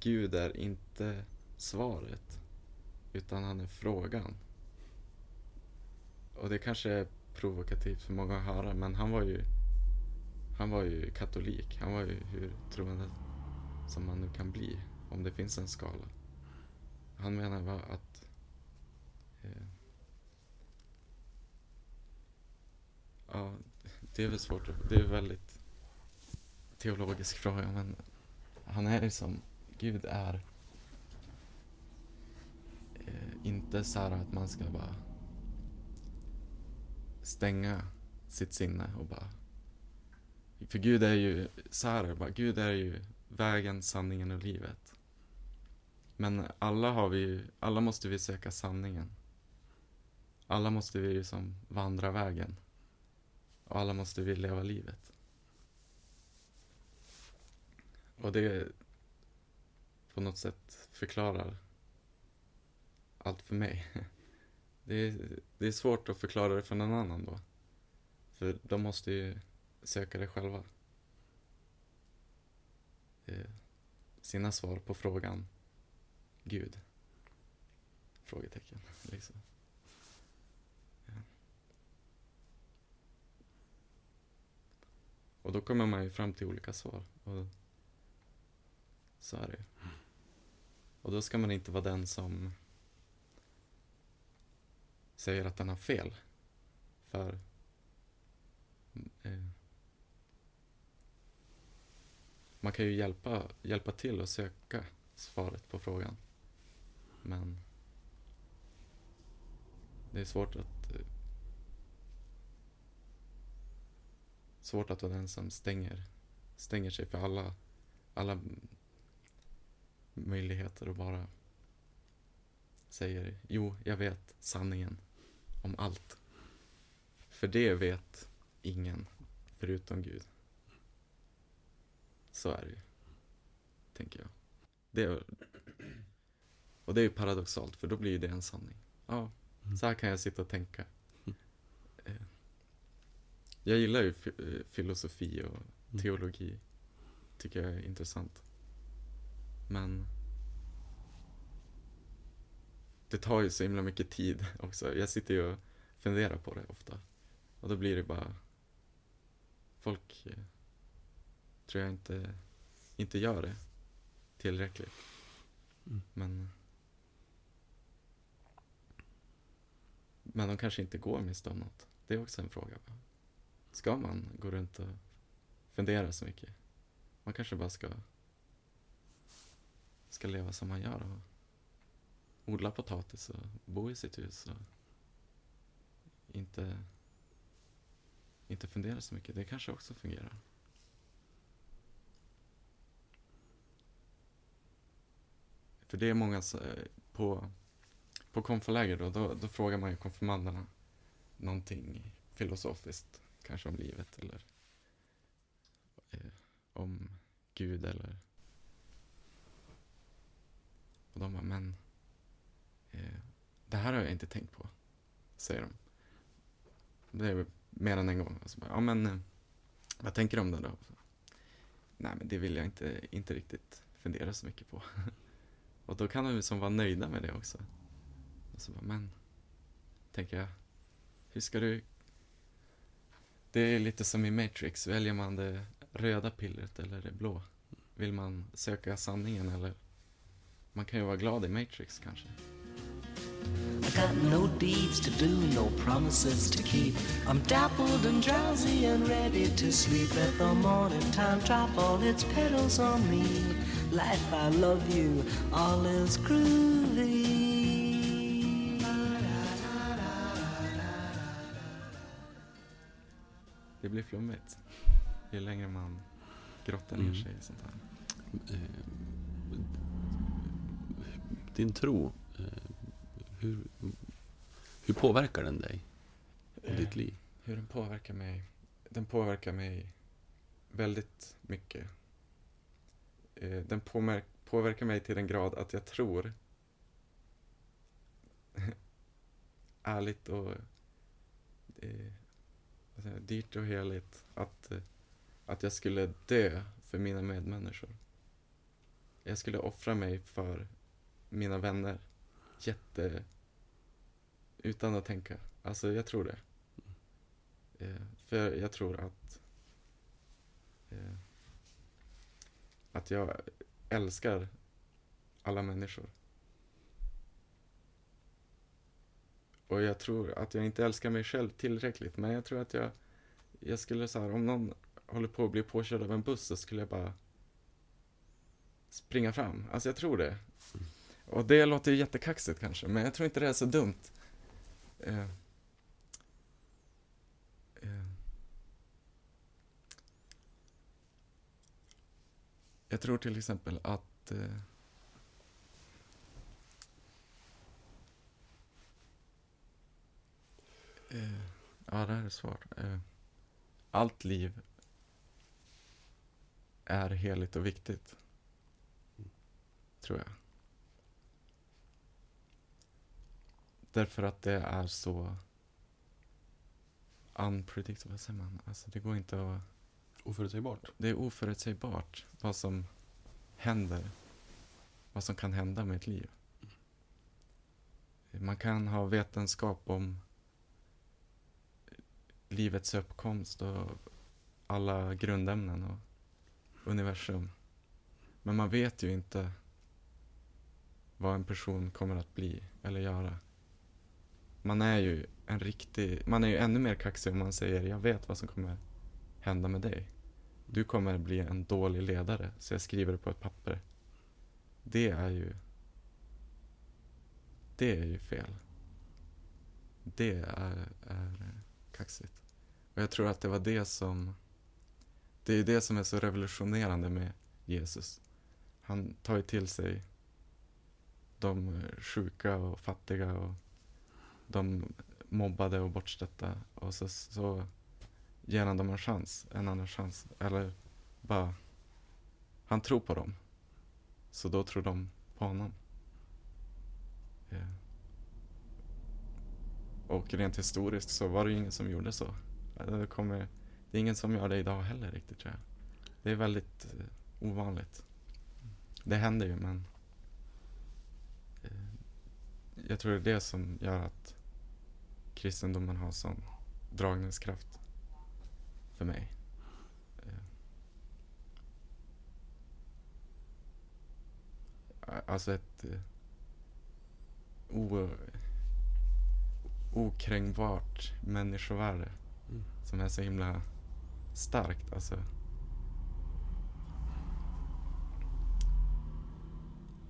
Gud är inte svaret utan han är frågan. Och det kanske är provokativt för många att höra men han var ju han var ju katolik. Han var ju hur troende som man nu kan bli om det finns en skala. Han menar bara att eh, ja, det är väl svårt att, det är en väldigt teologisk fråga men han är som Gud är eh, inte så här att man ska bara stänga sitt sinne och bara för Gud är ju så här, bara, Gud är ju vägen, sanningen och livet. Men alla har vi ju, alla måste vi söka sanningen. Alla måste vi ju som vandra vägen. Och alla måste vi leva livet. Och det på något sätt förklarar allt för mig. *laughs* Det är, det är svårt att förklara det för någon annan då. För de måste ju söka det själva. Eh, Sina svar på frågan Gud? Frågetecken, liksom. Ja. Och då kommer man ju fram till olika svar. Och så är det ju. Och då ska man inte vara den som säger att den har fel. För eh, man kan ju hjälpa, hjälpa till att söka svaret på frågan. Men det är svårt att eh, svårt att vara den som stänger, stänger sig för alla, alla möjligheter och bara säger jo, jag vet sanningen om allt. För det vet ingen förutom Gud. Så är det ju, tänker jag. Det är, och det är ju paradoxalt, för då blir ju det en sanning. Ja, så här kan jag sitta och tänka. Eh, Jag gillar ju eh, filosofi och teologi. Tycker jag är intressant. Men det tar ju så himla mycket tid också. Jag sitter ju och funderar på det ofta. Och då blir det bara... Folk eh, tror jag inte, inte gör det tillräckligt. Mm. Men... Men de kanske inte går miste om något. Det är också en fråga. Ska man gå runt och fundera så mycket? Man kanske bara ska, ska leva som man gör och odla potatis och bo i sitt hus och inte, inte fundera så mycket. Det kanske också fungerar. För det är många eh, på, på konfaläger då, då, då frågar man ju konfirmanderna någonting filosofiskt, kanske om livet eller eh, om Gud eller och de bara, men Eh, det här har jag inte tänkt på, säger de. Det är mer än en gång. Och så bara, ja men, eh, vad tänker du om det då? Nej men det vill jag inte, inte riktigt fundera så mycket på. *laughs* och då kan de liksom vara nöjda med det också. Och så bara, men, tänker jag, hur ska du... Det är lite som i Matrix, väljer man det röda pillret eller det blå? Vill man söka sanningen eller? Man kan ju vara glad i Matrix kanske. I got no deeds to do, no promises to keep. I'm dappled and drowsy and ready to sleep. Let the morning time drop all its petals on me. Life, I love you, all is groovy. Det blir flummigt. Ju längre man grottar ner Mm. sig i sånt här. Eh, din tro, eh, hur, hur påverkar den dig och Eh, ditt liv? Hur den påverkar mig? Den påverkar mig väldigt mycket. Eh, Den påverkar mig till den grad att jag tror *laughs* ärligt och eh, dyrt och heligt att, eh, att jag skulle dö för mina medmänniskor. Jag skulle offra mig för mina vänner. Jätte... Utan att tänka. Alltså, jag tror det. Eh, för jag tror att eh, att jag älskar alla människor. Och jag tror att jag inte älskar mig själv tillräckligt, men jag tror att jag, jag skulle så här, om någon håller på att bli påkörd av en buss så skulle jag bara springa fram. Alltså jag tror det. Och det låter ju jättekaxigt kanske, men jag tror inte det är så dumt. Eh, eh, jag tror till exempel att eh, eh, ja, det här är svårt. Eh, allt liv är heligt och viktigt. Tror jag. Därför att det är så unpredictable, vad säger man? Alltså det går inte att... Oförutsägbart? Det är oförutsägbart vad som händer. Vad som kan hända med ett liv. Man kan ha vetenskap om livets uppkomst och alla grundämnen och universum. Men man vet ju inte vad en person kommer att bli eller göra. Man är ju en riktig, man är ju ännu mer kaxig om man säger jag vet vad som kommer hända med dig. Du kommer bli en dålig ledare, så jag skriver det på ett papper. Det är ju det är ju fel. Det är, är kaxigt. Och jag tror att det var det som det är det som är så revolutionerande med Jesus. Han tar ju till sig de sjuka och fattiga och de mobbade och bortstötta och så, så ger han dem en chans, en annan chans. Eller bara, han tror på dem. Så då tror de på honom. Yeah. Och rent historiskt så var det ju ingen som gjorde så. Eh, det, kommer, det är ingen som gör det idag heller riktigt tror jag. Det är väldigt eh, ovanligt. Det händer ju men eh, jag tror det är det som gör att kristendomen har sån dragningskraft för mig. Eh, Alltså ett eh, o, okränkbart människovärde Mm. som är så himla starkt. Alltså.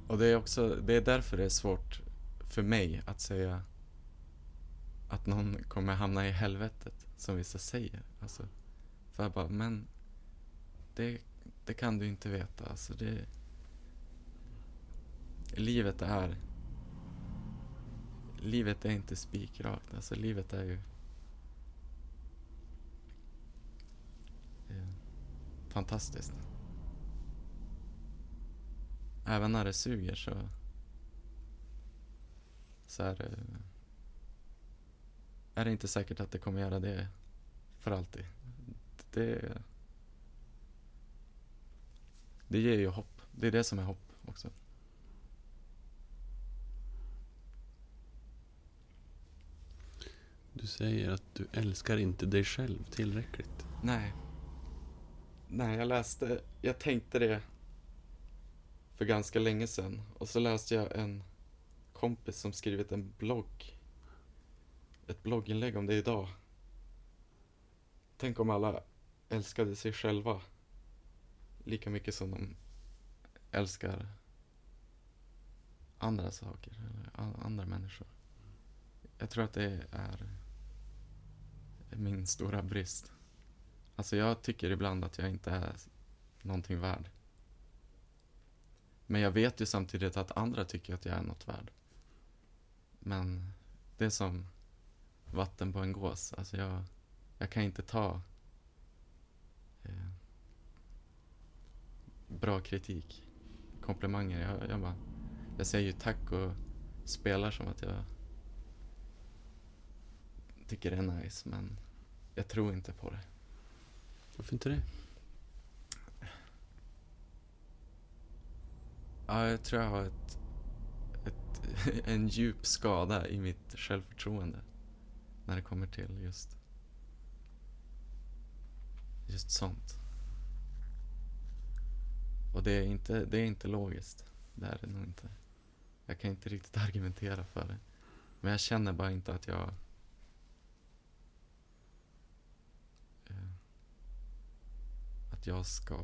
Och det är också, det är därför det är svårt för mig att säga att någon kommer hamna i helvetet, som vissa säger. Alltså, för jag bara, men det, det kan du inte veta. Alltså det, livet är livet är inte spikrakt. Alltså livet är ju eh, fantastiskt. Även när det suger så så är det är det inte säkert att det kommer göra det för alltid. Det det ger ju hopp. Det är det som är hopp också. Du säger att du älskar inte dig själv tillräckligt. Nej. Nej, jag läste, jag tänkte det för ganska länge sedan. Och så läste jag en kompis som skrivit en blogg. Ett blogginlägg om det idag. Tänk om alla älskade sig själva lika mycket som de älskar andra saker eller andra människor. Jag tror att det är min stora brist. Alltså jag tycker ibland att jag inte är någonting värd. Men jag vet ju samtidigt att andra tycker att jag är något värd. Men det är som vatten på en gås. Alltså jag, jag kan inte ta eh, bra kritik, komplimanger. Jag, jag, bara, jag säger ju tack och spelar som att jag tycker det är nice, men jag tror inte på det. Varför inte det? Ja, jag tror jag har ett, ett, *laughs* en djup skada i mitt självförtroende när det kommer till just, just sånt. Och det är, inte, det är inte logiskt. Det är det nog inte. Jag kan inte riktigt *laughs* argumentera för det. Men jag känner bara inte att jag eh, att jag ska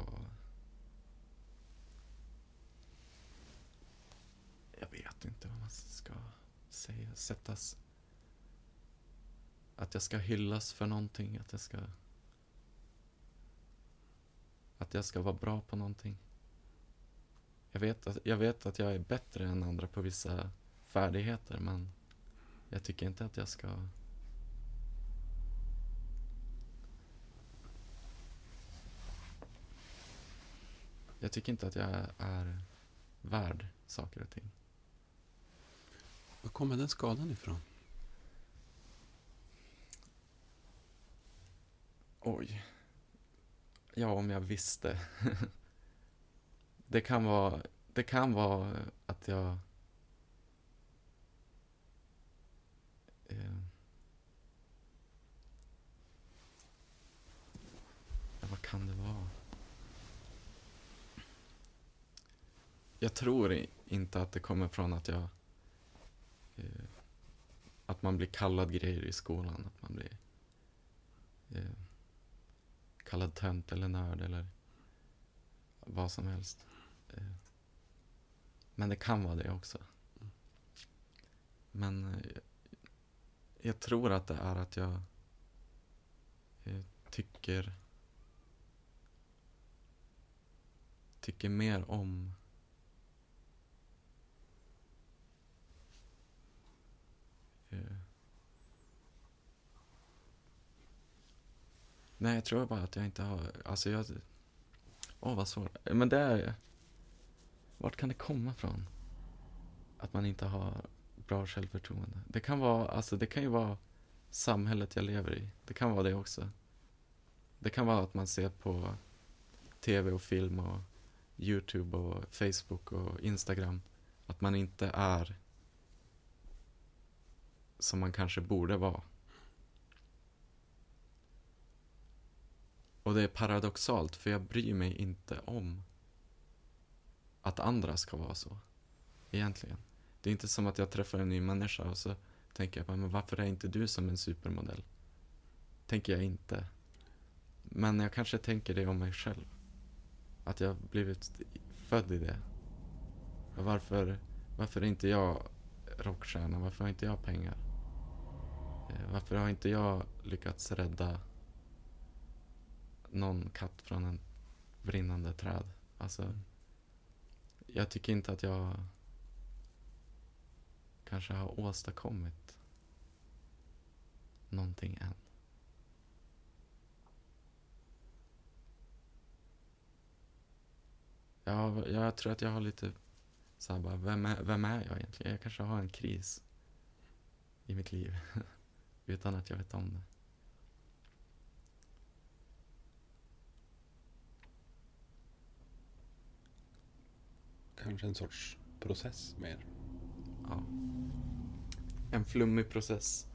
jag vet inte vad man ska säga, sättas att jag ska hyllas för någonting, att jag ska att jag ska vara bra på någonting. Jag vet att jag, vet att jag är bättre än andra på vissa färdigheter, men jag tycker inte att jag ska Jag tycker inte att jag är värd saker och ting. Var kommer den skadan ifrån? Oj. Ja, om jag visste. det kan vara, det kan vara att jag... Eh, ja, vad kan det vara? Jag tror inte att det kommer från att jag... Eh, att man blir kallad grejer i skolan. Att man blir... Eh, kallad tönt eller nörd eller vad som helst. Eh, men det kan vara det också. Men eh, jag tror att det är att jag eh, tycker tycker mer om Nej, jag tror bara att jag inte har, alltså jag, åh vad svårt. Men det är, vart kan det komma från? Att man inte har bra självförtroende. Det kan vara, alltså det kan ju vara samhället jag lever i. Det kan vara det också. Det kan vara att man ser på tv och film och Youtube och Facebook och Instagram. Att man inte är som man kanske borde vara. Och det är paradoxalt, för jag bryr mig inte om att andra ska vara så. Egentligen. Det är inte som att jag träffar en ny människa och så tänker jag bara, men varför är inte du som en supermodell? Tänker jag inte. Men jag kanske tänker det om mig själv. Att jag blivit född i det. Och varför, varför är inte jag rockstjärna? Varför har inte jag pengar? Eh, varför har inte jag lyckats rädda någon katt från en brinnande träd? Alltså, jag tycker inte att jag kanske har åstadkommit någonting än. Ja, jag tror att jag har lite så här bara, vem är, vem är jag egentligen? Jag kanske har en kris i mitt liv *laughs* utan att jag vet om det. Kanske en sorts process mer. Ja. En flummig process.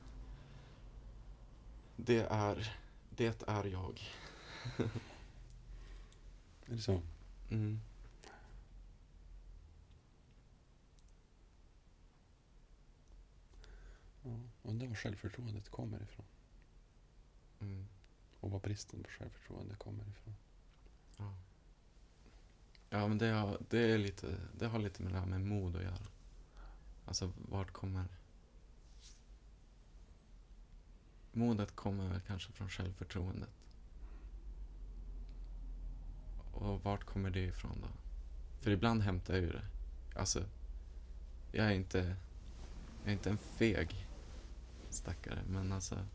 Det är, det är jag. Är det så? Mm. Ja. Undrar var självförtroendet kommer ifrån. Mm. Och var bristen på självförtroende kommer ifrån. Ja. Ja, men det har, det, är lite, det har lite med det här med mod att göra. Alltså, vart kommer... Modet kommer väl kanske från självförtroendet. Och vart kommer det ifrån då? För ibland hämtar jag ju det. Alltså, jag är inte, jag är inte en feg stackare, men alltså...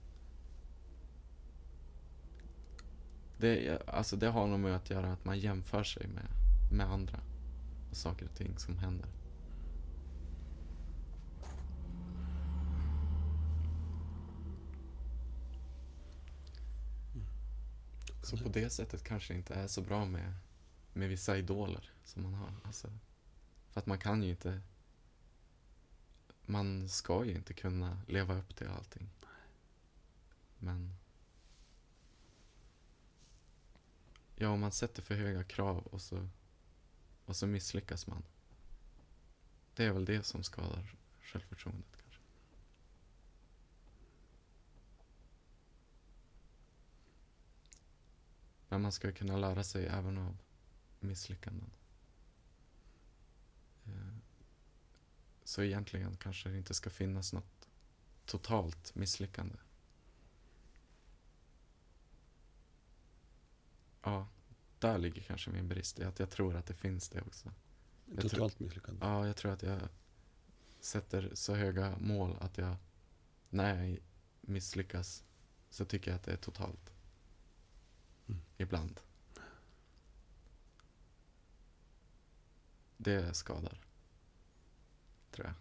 Det, alltså det har nog med att göra att man jämför sig med, med andra och saker och ting som händer. Så på det sättet kanske det inte är så bra med, med vissa idoler som man har. Alltså, för att man kan ju inte... Man ska ju inte kunna leva upp till allting. Men... Ja, om man sätter för höga krav och så, och så misslyckas man. Det är väl det som skadar självförtroendet kanske. Men man ska kunna lära sig även av misslyckanden. Eh, så egentligen kanske det inte ska finnas något totalt misslyckande. Ja, där ligger kanske min brist. i Att jag tror att det finns det också. Jag Totalt misslyckande. Ja, jag tror att jag sätter så höga mål att jag, när jag misslyckas, så tycker jag att det är totalt. Mm. Ibland. Det skadar. Tror jag.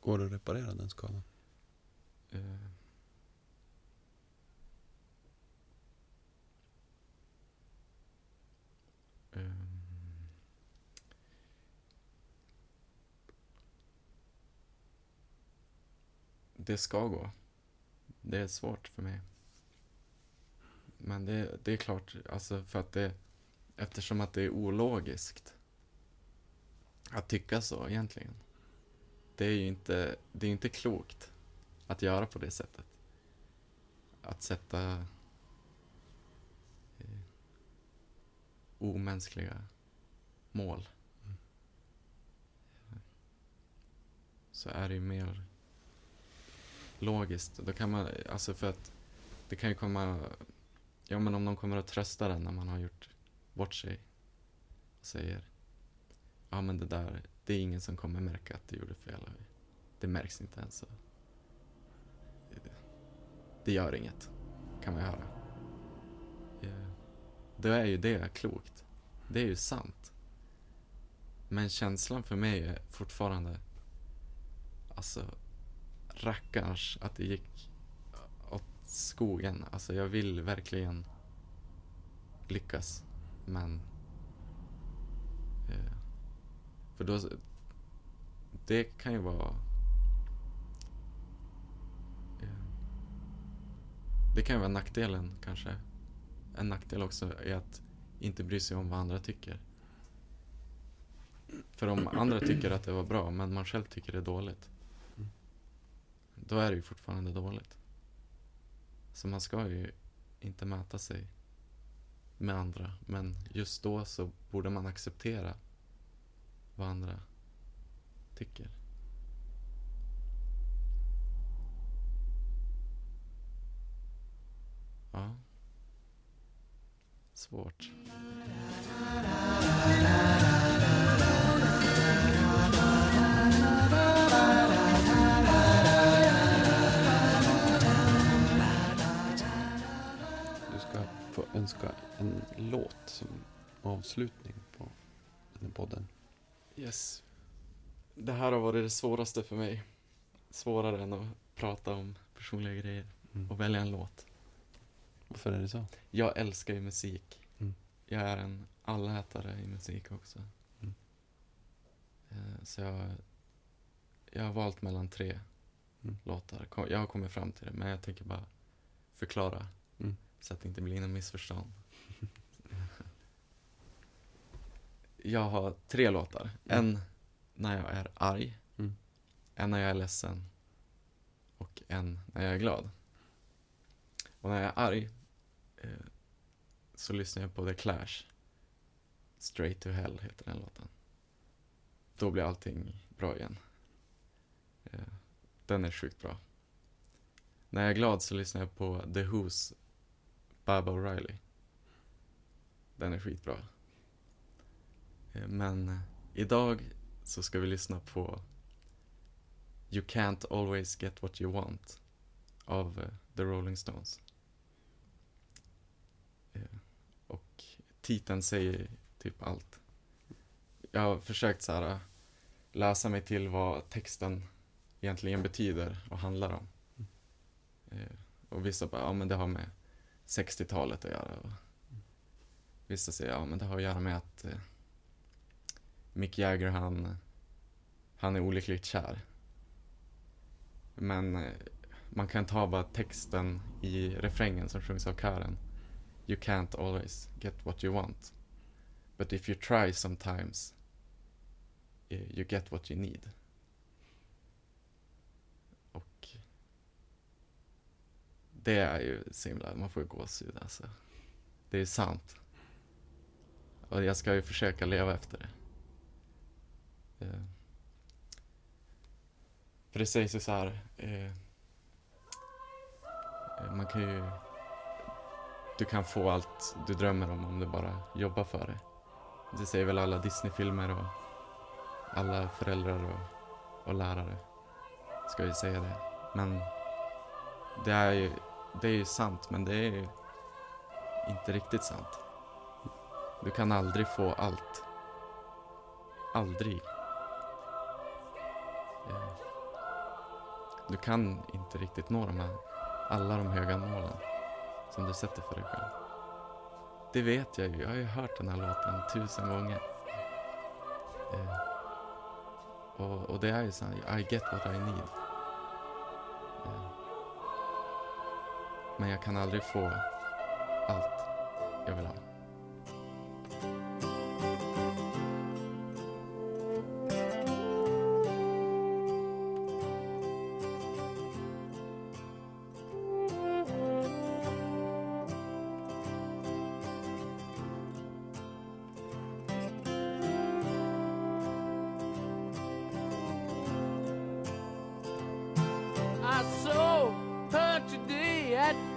Går det att reparera den skadan? Eh. Ehm, det ska gå. Det är svårt för mig. Men det, det är klart, alltså för att det, eftersom att det är ologiskt att tycka så egentligen. Det är ju inte, det är inte klokt att göra på det sättet. Att sätta eh, omänskliga mål. Så är det ju mer logiskt. Då kan man, alltså för att det kan ju komma, ja men om någon kommer att trösta den när man har gjort bort sig och säger, ja men det där, det är ingen som kommer märka att du gjorde fel. Det märks inte ens. Det gör inget, kan man höra. Eh, då är ju det klokt. Det är ju sant. Men känslan för mig är fortfarande, alltså, rackarns att det gick åt skogen. Alltså jag vill verkligen lyckas, men... Eh, för då, det kan ju vara det kan ju vara nackdelen kanske. En nackdel också är att inte bry sig om vad andra tycker. För om andra tycker att det var bra, men man själv tycker det är dåligt. Då är det ju fortfarande dåligt. Så man ska ju inte mäta sig med andra. Men just då så borde man acceptera vad andra tycker. Ja. Svårt. Du ska få önska en låt som avslutning på den här podden. Yes. Det här har varit det svåraste för mig. Svårare än att prata om personliga grejer Mm. och välja en låt. Varför är det så? Jag älskar ju musik. Mm. Jag är en allätare i musik också. Mm. Eh, Så jag, jag har valt mellan tre Mm. låtar. Jag har kommit fram till det, men jag tänker bara förklara. Mm. Så att det inte blir något missförstånd. *laughs* jag har tre låtar. En när jag är arg. Mm. En när jag är ledsen. Och en när jag är glad. Och när jag är arg Eh, så lyssnar jag på The Clash. Straight to Hell heter den låten. Då blir allting bra igen. Eh, den är sjukt bra. När jag är glad så lyssnar jag på The Who's Baba O'Reilly. Den är skitbra. Eh, men idag så ska vi lyssna på You Can't Always Get What You Want av The Rolling Stones. Eh, Och titeln säger typ allt. Jag har försökt så här äh, läsa mig till vad texten egentligen betyder och handlar om. Eh, och vissa bara, ja men det har med 60-talet att göra. Och vissa säger, ja men det har att göra med att eh, Mick Jagger han, han är olyckligt kär. Men eh, man kan ta bara texten i refrängen som sjungs av kören. You can't always get what you want. But if you try sometimes eh, you get what you need. Och det är ju så himla, man får ju gåshud alltså. Det är ju sant. Och jag ska ju försöka leva efter det. Eh, För det sägs ju så här. Eh, eh, man kan ju... Du kan få allt du drömmer om om du bara jobbar för det. Det säger väl alla Disney-filmer och alla föräldrar och, och lärare. Ska ju säga det. Men det är ju, det är ju sant, men det är ju inte riktigt sant. Du kan aldrig få allt. Aldrig. Eh, du kan inte riktigt nå de här, alla de höga målen som du sätter för dig själv. Det vet jag ju, jag har ju hört den här låten tusen gånger. Eh, och, och det är ju så här, I get what I need. Eh, men jag kan aldrig få allt jag vill ha.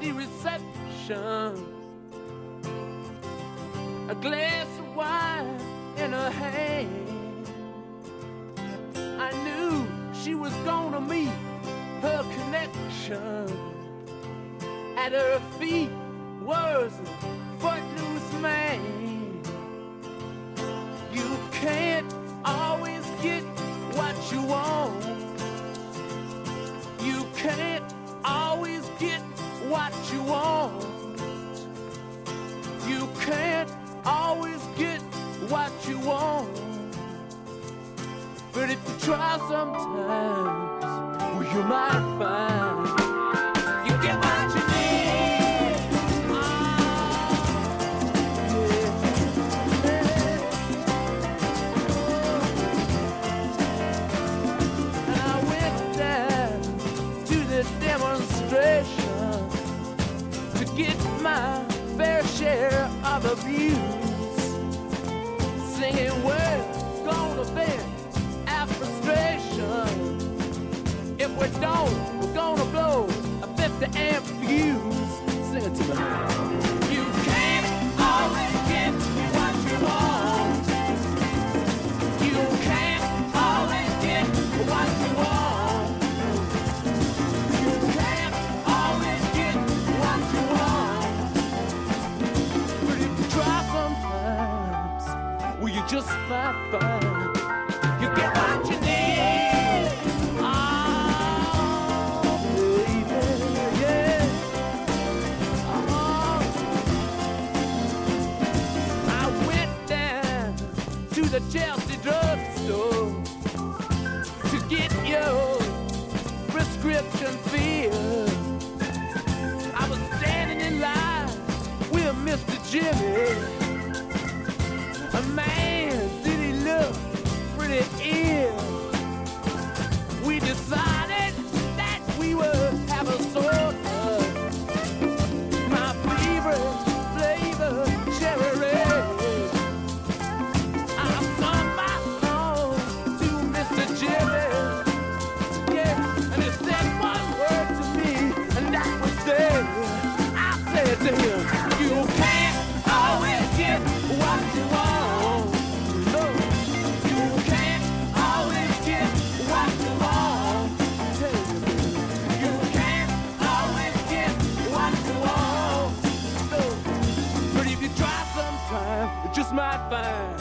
The reception. A glass of wine in her hand. I knew she was gonna meet her connection. At her feet was the Chelsea drugstore to get your prescription filled. I was standing in line with Mr. Jimmy. A man, did he look pretty ill? might find.